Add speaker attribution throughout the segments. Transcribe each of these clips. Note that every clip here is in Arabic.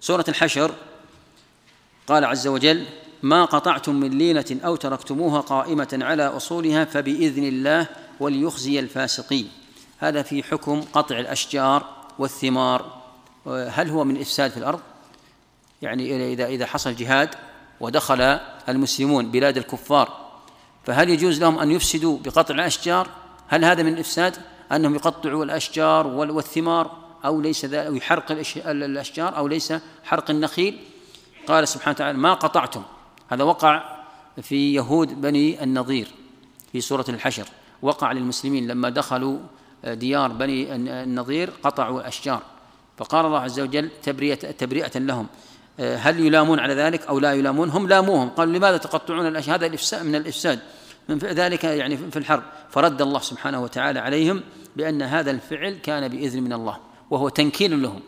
Speaker 1: سورة الحشر قال عز وجل ما قطعتم من لينة أو تركتموها قائمة على أصولها فبإذن الله وليخزي الفاسقين هذا في حكم قطع الأشجار والثمار هل هو من إفساد في الأرض؟ يعني إذا إذا حصل جهاد ودخل المسلمون بلاد الكفار فهل يجوز لهم أن يفسدوا بقطع الأشجار؟ هل هذا من الإفساد؟ أنهم يقطعوا الأشجار والثمار أو ليس ذا أو يحرق الأشجار أو ليس حرق النخيل. قال سبحانه وتعالى ما قطعتم. هذا وقع في يهود بني النظير في سورة الحشر. وقع للمسلمين لما دخلوا ديار بني النظير قطعوا الأشجار. فقال الله عز وجل تبرئة, تبرئة لهم. هل يلامون على ذلك أو لا يلامون؟ هم لاموهم. قالوا لماذا تقطعون الأشجار هذا الإفساد من الإفساد. من ذلك يعني في الحرب. فرد الله سبحانه وتعالى عليهم بأن هذا الفعل كان بإذن من الله. وهو تنكيل لهم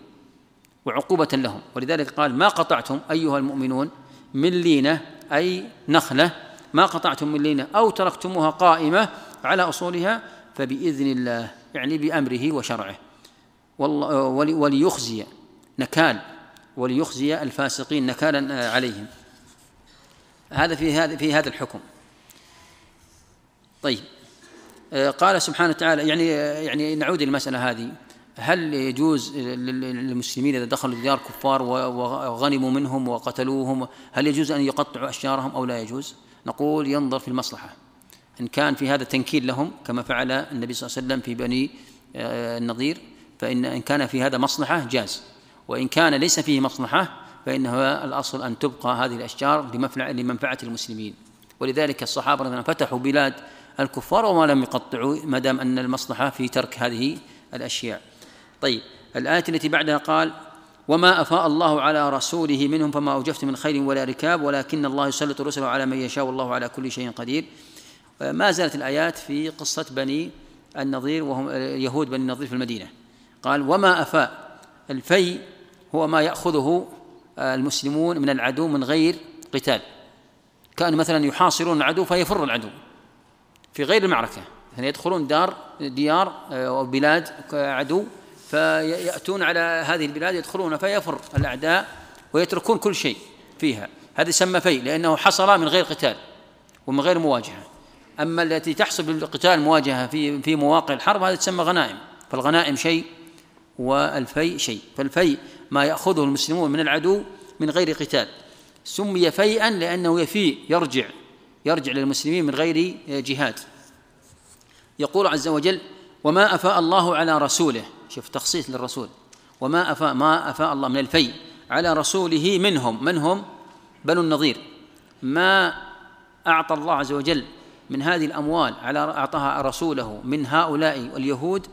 Speaker 1: وعقوبة لهم. ولذلك قال ما قطعتم أيها المؤمنون من لينة أي نخلة ما قطعتم من لينة أو تركتموها قائمة على أصولها فبإذن الله يعني بأمره وشرعه. وليخزي نكال وليخزي الفاسقين نكالا عليهم. هذا في هذا في هذا الحكم. طيب قال سبحانه وتعالى يعني يعني نعود المسألة هذه. هل يجوز للمسلمين إذا دخلوا ديار كفار وغنموا منهم وقتلوهم هل يجوز أن يقطعوا أشجارهم أو لا يجوز؟ نقول ينظر في المصلحة. إن كان في هذا تنكيل لهم كما فعل النبي صلى الله عليه وسلم في بني آه، النظير فإن إن كان في هذا مصلحة جاز. وإن كان ليس فيه مصلحة فإنه الأصل أن تبقى هذه الأشجار لمنفعة المسلمين. ولذلك الصحابة فتحوا بلاد الكفار وما لم يقطعوا ما دام أن المصلحة في ترك هذه الأشياء. طيب الآية التي بعدها قال وما أفاء الله على رسوله منهم فما أوجفت من خير ولا ركاب ولكن الله يسلط رسله على من يشاء والله على كل شيء قدير. ما زالت الآيات في قصة بني النظير وهم يهود بني النظير في المدينة. قال وما أفاء الفي هو ما يأخذه المسلمون من العدو من غير قتال. كانوا مثلا يحاصرون العدو فيفر العدو في غير المعركة. يعني يدخلون دار ديار أو بلاد عدو فيأتون على هذه البلاد يدخلون فيفر الأعداء ويتركون كل شيء فيها. هذا يسمى في لأنه حصل من غير قتال ومن غير مواجهة. أما التي تحصل بالقتال مواجهة في في مواقع الحرب هذا تسمى غنائم. فالغنائم شيء والفي شيء. فالفي ما يأخذه المسلمون من العدو من غير قتال. سمي فيئا لأنه يفي يرجع يرجع للمسلمين من غير جهاد. يقول عز وجل وما أفاء الله على رسوله شوف تخصيص للرسول. وما أفاء ما أفاء الله من الفي على رسوله منهم. من هم بنو النظير ما أعطى الله عز وجل من هذه الأموال على أعطاها رسوله من هؤلاء اليهود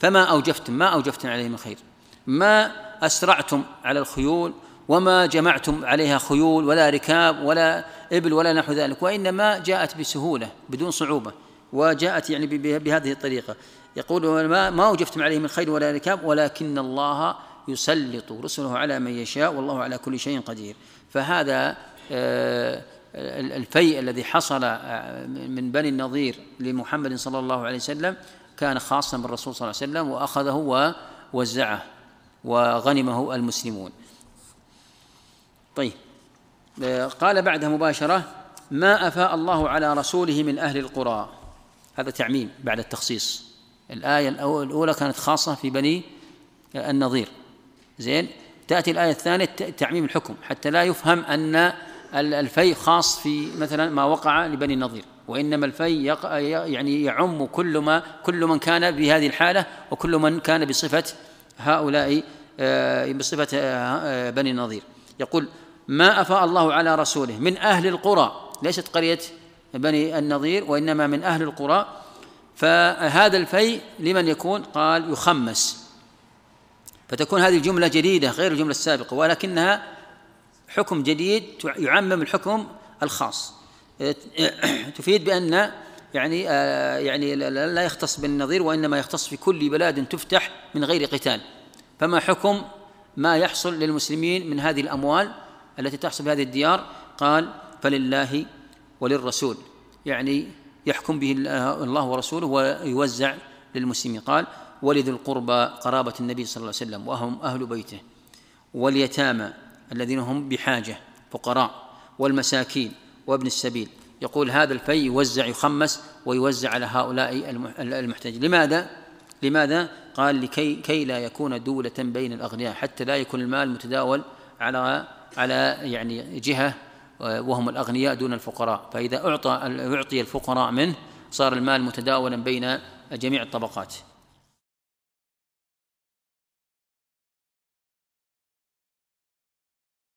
Speaker 1: فما أوجفتم ما أوجفتم عليه من خير ما أسرعتم على الخيول وما جمعتم عليها خيول ولا ركاب ولا إبل ولا نحو ذلك. وإنما جاءت بسهولة بدون صعوبة. وجاءت يعني بهذه الطريقة. يقول ما ما وجفتم عليه من خير ولا ركاب ولكن الله يسلط رسله على من يشاء والله على كل شيء قدير. فهذا آه، الفيء الذي حصل آه، من بني النظير لمحمد صلى الله عليه وسلم كان خاصا بالرسول صلى الله عليه وسلم وأخذه ووزعه وغنمه المسلمون. طيب آه، قال بعدها مباشرة ما أفاء الله على رسوله من أهل القرى. هذا تعميم بعد التخصيص. الآية الأولى كانت خاصة في بني النظير. زين؟ تأتي الآية الثانية تعميم الحكم حتى لا يفهم أن الفي خاص في مثلا ما وقع لبني النظير. وإنما الفي يعني يعم كل ما كل من كان بهذه الحالة وكل من كان بصفة هؤلاء آه، بصفة آه، بني النظير. يقول ما أفاء الله على رسوله من أهل القرى. ليست قرية بني النظير وإنما من أهل القرى. فهذا الفيء لمن يكون قال يخمس. فتكون هذه الجملة جديدة غير الجملة السابقة ولكنها حكم جديد يعمم الحكم الخاص. تفيد بأن يعني يعني لا يختص بالنظير وإنما يختص في كل بلاد تفتح من غير قتال. فما حكم ما يحصل للمسلمين من هذه الأموال التي تحصل بهذه الديار؟ قال فلله وللرسول. يعني يحكم به الله ورسوله ويوزع للمسلمين قال ولذي القربى قرابة النبي صلى الله عليه وسلم وهم أهل بيته واليتامى الذين هم بحاجة فقراء والمساكين وابن السبيل يقول هذا الفي يوزع يخمس ويوزع على هؤلاء المحتاجين لماذا؟ لماذا؟ قال لكي كي لا يكون دولة بين الأغنياء حتى لا يكون المال متداول على على يعني جهة وهم الأغنياء دون الفقراء. فإذا أعطى يعطي الفقراء منه صار المال متداولا بين جميع الطبقات.